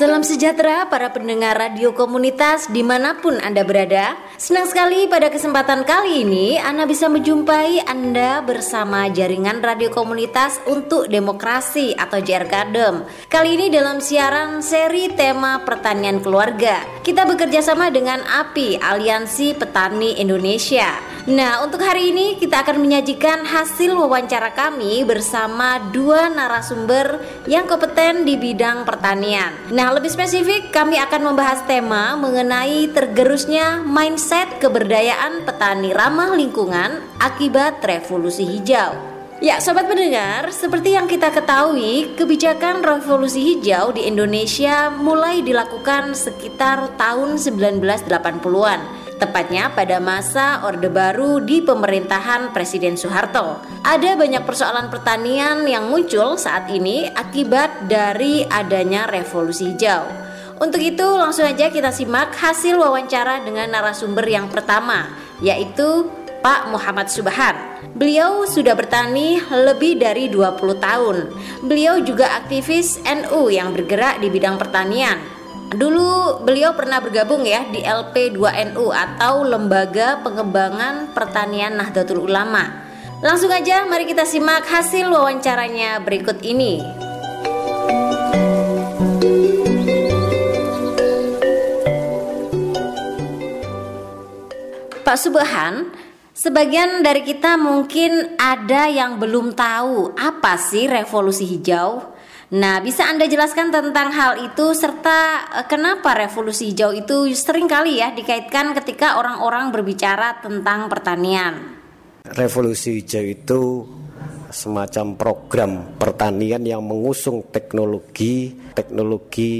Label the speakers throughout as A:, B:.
A: Salam sejahtera para pendengar radio komunitas di mana pun Anda berada. Senang sekali pada kesempatan kali ini Anda bisa menjumpai Anda bersama jaringan radio komunitas untuk demokrasi atau JR Kadem Kali ini dalam siaran seri tema pertanian keluarga. Kita bekerja sama dengan API Aliansi Petani Indonesia Nah untuk hari ini kita akan menyajikan hasil wawancara kami bersama dua narasumber yang kompeten di bidang pertanian Nah, lebih spesifik kami akan membahas tema mengenai tergerusnya mindset keberdayaan petani ramah lingkungan akibat revolusi hijau. Ya, sobat pendengar, seperti yang kita ketahui, kebijakan revolusi hijau di Indonesia mulai dilakukan sekitar tahun 1980-an tepatnya pada masa Orde Baru di pemerintahan Presiden Soeharto. Ada banyak persoalan pertanian yang muncul saat ini akibat dari adanya revolusi hijau. Untuk itu langsung aja kita simak hasil wawancara dengan narasumber yang pertama, yaitu Pak Muhammad Subhan. Beliau sudah bertani lebih dari 20 tahun. Beliau juga aktivis NU yang bergerak di bidang pertanian Dulu beliau pernah bergabung ya di LP2NU atau Lembaga Pengembangan Pertanian Nahdlatul Ulama. Langsung aja mari kita simak hasil wawancaranya berikut ini. Pak Subhan, sebagian dari kita mungkin ada yang belum tahu apa sih revolusi hijau. Nah, bisa Anda jelaskan tentang hal itu serta uh, kenapa revolusi hijau itu sering kali ya dikaitkan ketika orang-orang berbicara tentang pertanian?
B: Revolusi hijau itu semacam program pertanian yang mengusung teknologi teknologi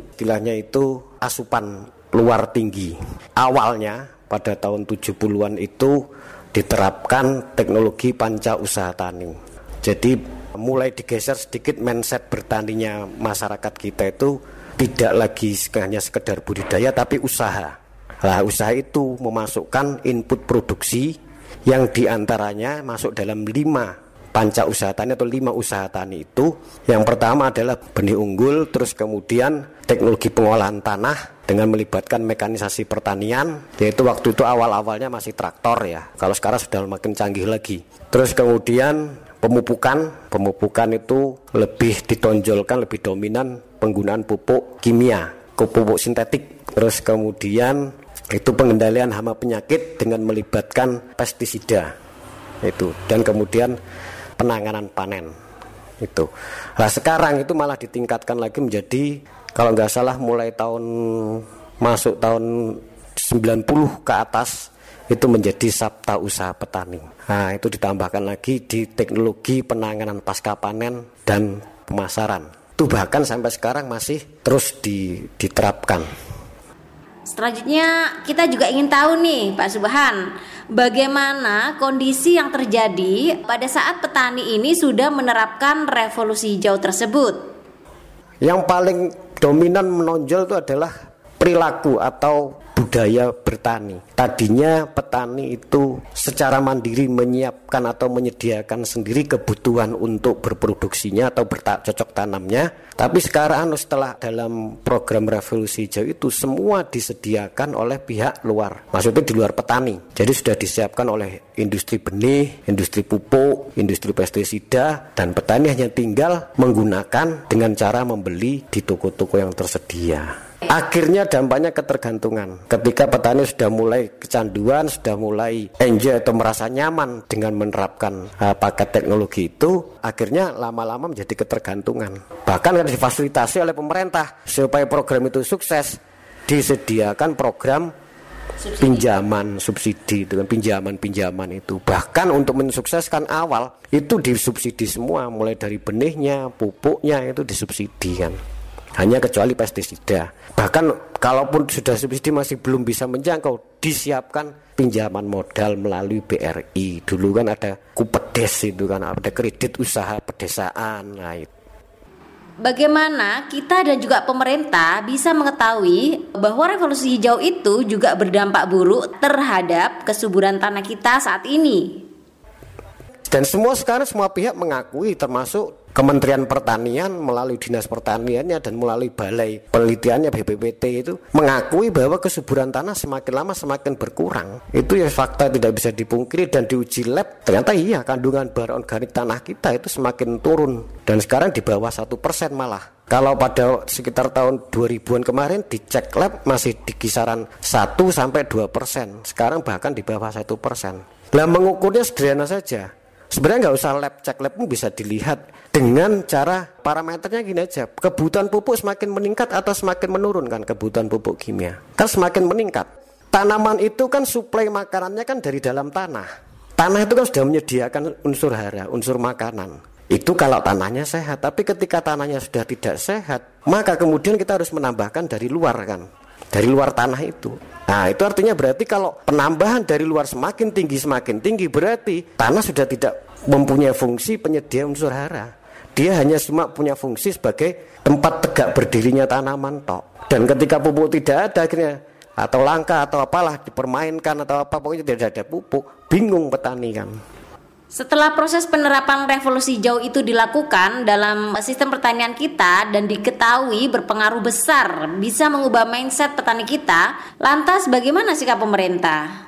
B: istilahnya itu asupan luar tinggi. Awalnya pada tahun 70-an itu diterapkan teknologi panca usaha tani. Jadi mulai digeser sedikit mindset bertaninya masyarakat kita itu tidak lagi hanya sekedar budidaya tapi usaha. Lah usaha itu memasukkan input produksi yang di antaranya masuk dalam lima panca usaha tani atau lima usaha tani itu. Yang pertama adalah benih unggul, terus kemudian teknologi pengolahan tanah dengan melibatkan mekanisasi pertanian, yaitu waktu itu awal-awalnya masih traktor ya. Kalau sekarang sudah makin canggih lagi. Terus kemudian pemupukan pemupukan itu lebih ditonjolkan lebih dominan penggunaan pupuk kimia pupuk sintetik. Terus kemudian itu pengendalian hama penyakit dengan melibatkan pestisida. Itu. Dan kemudian penanganan panen. Itu. Nah sekarang itu malah ditingkatkan lagi menjadi kalau nggak salah mulai tahun masuk tahun 90 ke atas itu menjadi sabta usaha petani. Nah, itu ditambahkan lagi di teknologi penanganan pasca panen dan pemasaran. Itu bahkan sampai sekarang masih terus diterapkan.
A: Selanjutnya kita juga ingin tahu nih Pak Subhan, bagaimana kondisi yang terjadi pada saat petani ini sudah menerapkan revolusi hijau tersebut?
B: Yang paling dominan menonjol itu adalah perilaku atau budaya bertani. Tadinya petani itu secara mandiri menyiapkan atau menyediakan sendiri kebutuhan untuk berproduksinya atau bercocok tanamnya. Tapi sekarang anu, setelah dalam program revolusi hijau itu semua disediakan oleh pihak luar. Maksudnya di luar petani. Jadi sudah disiapkan oleh industri benih, industri pupuk, industri pestisida dan petani hanya tinggal menggunakan dengan cara membeli di toko-toko yang tersedia. Akhirnya dampaknya ketergantungan. Ketika petani sudah mulai kecanduan, sudah mulai enjoy atau merasa nyaman dengan menerapkan uh, paket teknologi itu, akhirnya lama-lama menjadi ketergantungan. Bahkan kan difasilitasi oleh pemerintah supaya program itu sukses, disediakan program subsidi. pinjaman subsidi dengan pinjaman-pinjaman itu. Bahkan untuk mensukseskan awal itu disubsidi semua, mulai dari benihnya, pupuknya itu disubsidi kan hanya kecuali pestisida. Bahkan kalaupun sudah subsidi masih belum bisa menjangkau, disiapkan pinjaman modal melalui BRI. Dulu kan ada kupedes itu kan, ada kredit usaha pedesaan. Nah, itu.
A: Bagaimana kita dan juga pemerintah bisa mengetahui bahwa revolusi hijau itu juga berdampak buruk terhadap kesuburan tanah kita saat ini?
B: Dan semua sekarang semua pihak mengakui termasuk Kementerian Pertanian melalui Dinas Pertaniannya dan melalui Balai Penelitiannya BPPT itu mengakui bahwa kesuburan tanah semakin lama semakin berkurang. Itu ya fakta tidak bisa dipungkiri dan diuji lab ternyata iya kandungan bahan organik tanah kita itu semakin turun dan sekarang di bawah satu persen malah. Kalau pada sekitar tahun 2000-an kemarin dicek lab masih di kisaran 1 sampai 2 persen. Sekarang bahkan di bawah satu persen. Nah mengukurnya sederhana saja Sebenarnya nggak usah lab cek lab pun bisa dilihat dengan cara parameternya gini aja. Kebutuhan pupuk semakin meningkat atau semakin menurun kan kebutuhan pupuk kimia? Kan semakin meningkat. Tanaman itu kan suplai makanannya kan dari dalam tanah. Tanah itu kan sudah menyediakan unsur hara, unsur makanan. Itu kalau tanahnya sehat, tapi ketika tanahnya sudah tidak sehat, maka kemudian kita harus menambahkan dari luar kan. Dari luar tanah itu. Nah, itu artinya berarti kalau penambahan dari luar semakin tinggi semakin tinggi berarti tanah sudah tidak mempunyai fungsi penyedia unsur hara. Dia hanya cuma punya fungsi sebagai tempat tegak berdirinya tanaman tok. Dan ketika pupuk tidak ada akhirnya atau langka atau apalah dipermainkan atau apa pokoknya tidak ada pupuk, bingung petani kan.
A: Setelah proses penerapan revolusi hijau itu dilakukan dalam sistem pertanian kita dan diketahui berpengaruh besar bisa mengubah mindset petani kita, lantas bagaimana sikap pemerintah?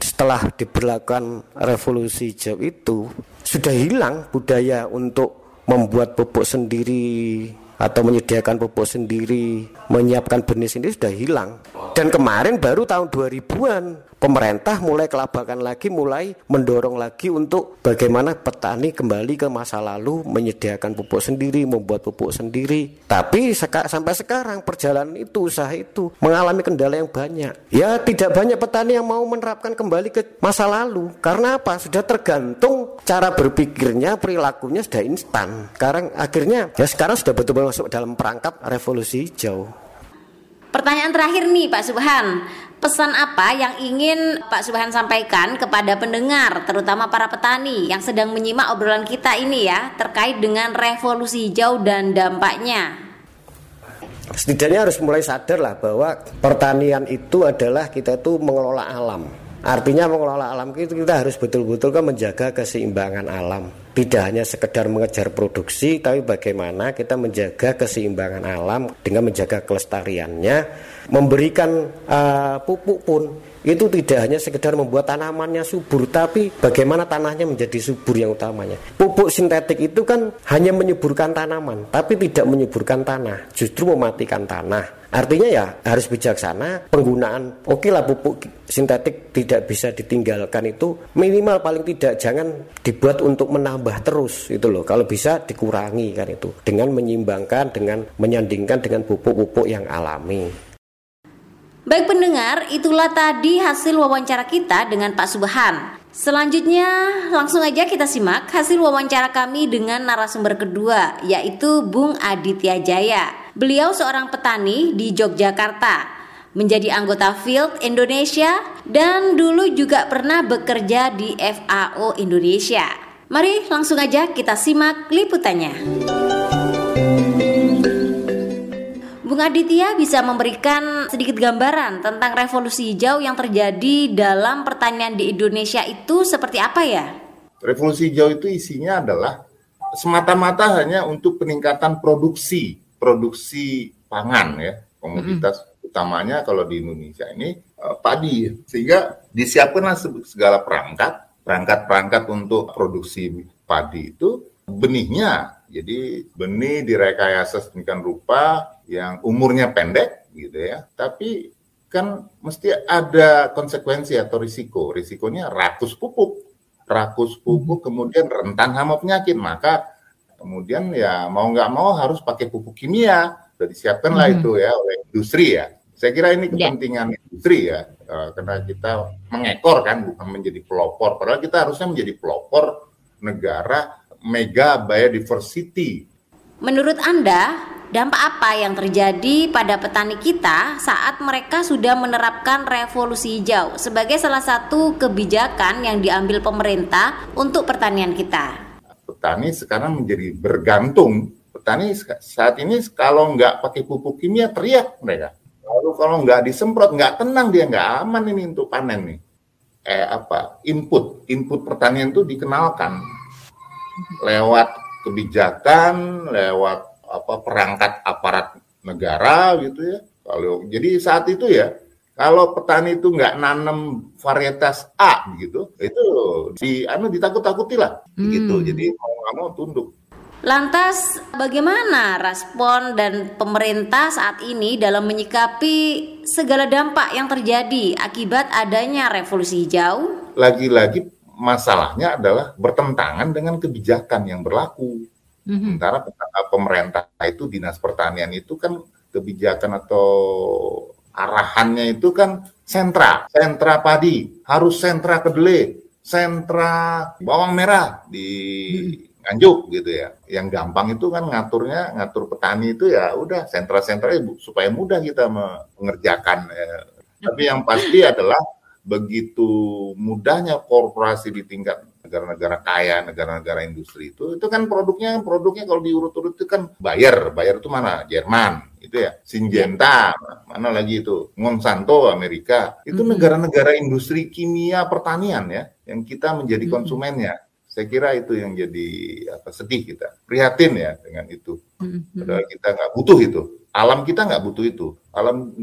B: Setelah diberlakukan revolusi hijau itu, sudah hilang budaya untuk membuat pupuk sendiri atau menyediakan pupuk sendiri, menyiapkan benih sendiri sudah hilang. Dan kemarin baru tahun 2000-an pemerintah mulai kelabakan lagi, mulai mendorong lagi untuk bagaimana petani kembali ke masa lalu menyediakan pupuk sendiri, membuat pupuk sendiri. Tapi seka, sampai sekarang perjalanan itu, usaha itu mengalami kendala yang banyak. Ya tidak banyak petani yang mau menerapkan kembali ke masa lalu. Karena apa? Sudah tergantung cara berpikirnya, perilakunya sudah instan. Sekarang akhirnya ya sekarang sudah betul-betul masuk dalam perangkap revolusi hijau.
A: Pertanyaan terakhir nih Pak Subhan, pesan apa yang ingin Pak Subhan sampaikan kepada pendengar, terutama para petani yang sedang menyimak obrolan kita ini ya, terkait dengan revolusi hijau dan dampaknya?
B: Setidaknya harus mulai sadar lah bahwa pertanian itu adalah kita itu mengelola alam. Artinya mengelola alam itu kita harus betul-betul kan menjaga keseimbangan alam. Tidak hanya sekedar mengejar produksi, tapi bagaimana kita menjaga keseimbangan alam dengan menjaga kelestariannya, memberikan uh, pupuk pun itu tidak hanya sekedar membuat tanamannya subur tapi bagaimana tanahnya menjadi subur yang utamanya. Pupuk sintetik itu kan hanya menyuburkan tanaman tapi tidak menyuburkan tanah justru mematikan tanah. Artinya ya harus bijaksana penggunaan oke okay lah pupuk sintetik tidak bisa ditinggalkan itu. Minimal paling tidak jangan dibuat untuk menambah terus itu loh. Kalau bisa dikurangi kan itu. Dengan menyimbangkan dengan menyandingkan dengan pupuk-pupuk yang alami
A: Baik pendengar, itulah tadi hasil wawancara kita dengan Pak Subhan. Selanjutnya langsung aja kita simak hasil wawancara kami dengan narasumber kedua yaitu Bung Aditya Jaya. Beliau seorang petani di Yogyakarta, menjadi anggota Field Indonesia dan dulu juga pernah bekerja di FAO Indonesia. Mari langsung aja kita simak liputannya. Bung Aditya bisa memberikan sedikit gambaran tentang revolusi hijau yang terjadi dalam pertanian di Indonesia itu seperti apa ya?
C: Revolusi hijau itu isinya adalah semata-mata hanya untuk peningkatan produksi, produksi pangan ya, komoditas mm-hmm. utamanya kalau di Indonesia ini uh, padi. Sehingga disiapkanlah segala perangkat, perangkat-perangkat untuk produksi padi itu benihnya. Jadi benih direkayasa sedemikian rupa yang umurnya pendek gitu ya, tapi kan mesti ada konsekuensi atau risiko. Risikonya rakus pupuk, rakus pupuk hmm. kemudian rentan hama penyakit, maka kemudian ya mau nggak mau harus pakai pupuk kimia. Sudah disiapkan lah hmm. itu ya oleh industri ya. Saya kira ini ya. kepentingan yeah. industri ya, uh, karena kita mengekor kan bukan menjadi pelopor. Padahal kita harusnya menjadi pelopor negara mega biodiversity.
A: Menurut Anda, Dampak apa yang terjadi pada petani kita saat mereka sudah menerapkan revolusi hijau sebagai salah satu kebijakan yang diambil pemerintah untuk pertanian kita?
C: Petani sekarang menjadi bergantung. Petani saat ini kalau nggak pakai pupuk kimia teriak mereka. Lalu kalau nggak disemprot nggak tenang dia nggak aman ini untuk panen nih. Eh apa input input pertanian itu dikenalkan lewat kebijakan, lewat apa perangkat aparat negara gitu ya. Kalau jadi saat itu ya kalau petani itu nggak nanam varietas A gitu, itu di anu ditakut-takuti lah hmm. gitu. Jadi mau nggak mau tunduk.
A: Lantas bagaimana respon dan pemerintah saat ini dalam menyikapi segala dampak yang terjadi akibat adanya revolusi hijau?
C: Lagi-lagi masalahnya adalah bertentangan dengan kebijakan yang berlaku. Mm-hmm. Sementara pemerintah itu dinas pertanian itu kan kebijakan atau arahannya itu kan sentra, sentra padi, harus sentra kedelai, sentra bawang merah di Nganjuk gitu ya. Yang gampang itu kan ngaturnya, ngatur petani itu ya udah sentra-sentra supaya mudah kita mengerjakan. Ya. Tapi yang pasti adalah begitu mudahnya korporasi di tingkat negara-negara kaya, negara-negara industri itu, itu kan produknya, produknya kalau diurut-urut itu kan bayar, bayar itu mana? Jerman, itu ya, Syngenta, mana lagi itu, Monsanto Amerika, itu negara-negara industri kimia pertanian ya, yang kita menjadi konsumennya. Saya kira itu yang jadi apa sedih kita, prihatin ya dengan itu. Padahal kita nggak butuh itu alam kita nggak butuh itu. Alam.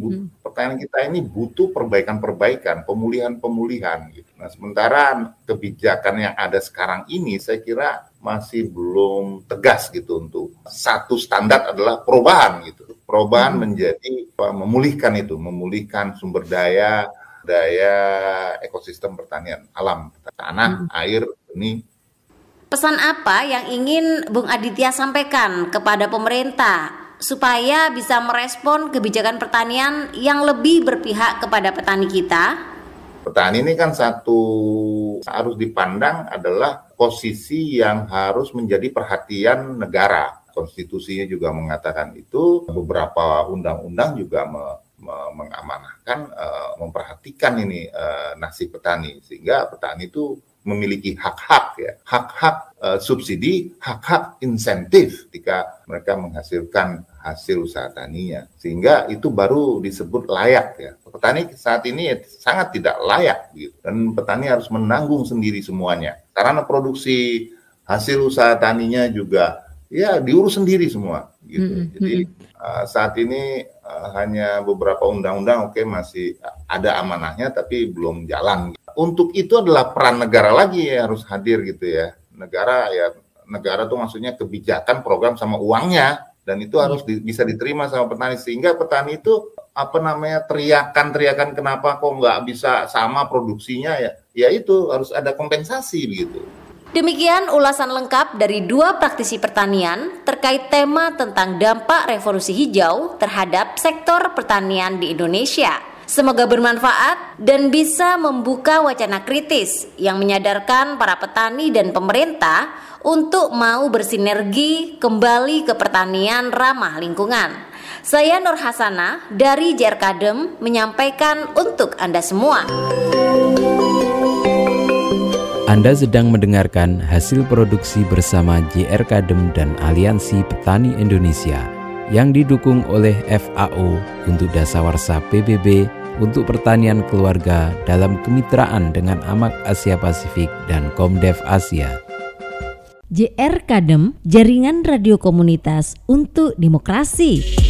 C: Pertanian kita ini butuh perbaikan-perbaikan, pemulihan-pemulihan. Gitu. Nah, sementara kebijakan yang ada sekarang ini, saya kira masih belum tegas gitu untuk satu standar adalah perubahan gitu. Perubahan hmm. menjadi memulihkan itu, memulihkan sumber daya, daya ekosistem pertanian alam, tanah, hmm. air, ini.
A: Pesan apa yang ingin Bung Aditya sampaikan kepada pemerintah supaya bisa merespon kebijakan pertanian yang lebih berpihak kepada petani kita?
C: Petani ini kan satu harus dipandang adalah posisi yang harus menjadi perhatian negara. Konstitusinya juga mengatakan itu, beberapa undang-undang juga me, me, mengamanahkan, uh, memperhatikan ini uh, nasib petani sehingga petani itu memiliki hak-hak ya, hak-hak uh, subsidi, hak-hak insentif ketika mereka menghasilkan hasil usaha taninya. Sehingga itu baru disebut layak ya. Petani saat ini sangat tidak layak gitu. Dan petani harus menanggung sendiri semuanya. Karena produksi hasil usaha taninya juga ya diurus sendiri semua gitu. Mm -hmm. Jadi uh, saat ini uh, hanya beberapa undang-undang oke okay, masih ada amanahnya tapi belum jalan untuk itu adalah peran negara lagi ya harus hadir gitu ya. Negara ya negara tuh maksudnya kebijakan program sama uangnya dan itu harus di, bisa diterima sama petani sehingga petani itu apa namanya teriakan-teriakan kenapa kok nggak bisa sama produksinya ya ya itu harus ada kompensasi begitu.
A: Demikian ulasan lengkap dari dua praktisi pertanian terkait tema tentang dampak revolusi hijau terhadap sektor pertanian di Indonesia. Semoga bermanfaat dan bisa membuka wacana kritis yang menyadarkan para petani dan pemerintah untuk mau bersinergi kembali ke pertanian ramah lingkungan. Saya Nur Hasana dari JR Kadem menyampaikan untuk Anda semua.
D: Anda sedang mendengarkan hasil produksi bersama JR Kadem dan Aliansi Petani Indonesia yang didukung oleh FAO untuk Dasawarsa PBB untuk pertanian keluarga dalam kemitraan dengan Amak Asia Pasifik dan Komdev Asia.
A: JR Kadem, Jaringan Radio Komunitas untuk Demokrasi.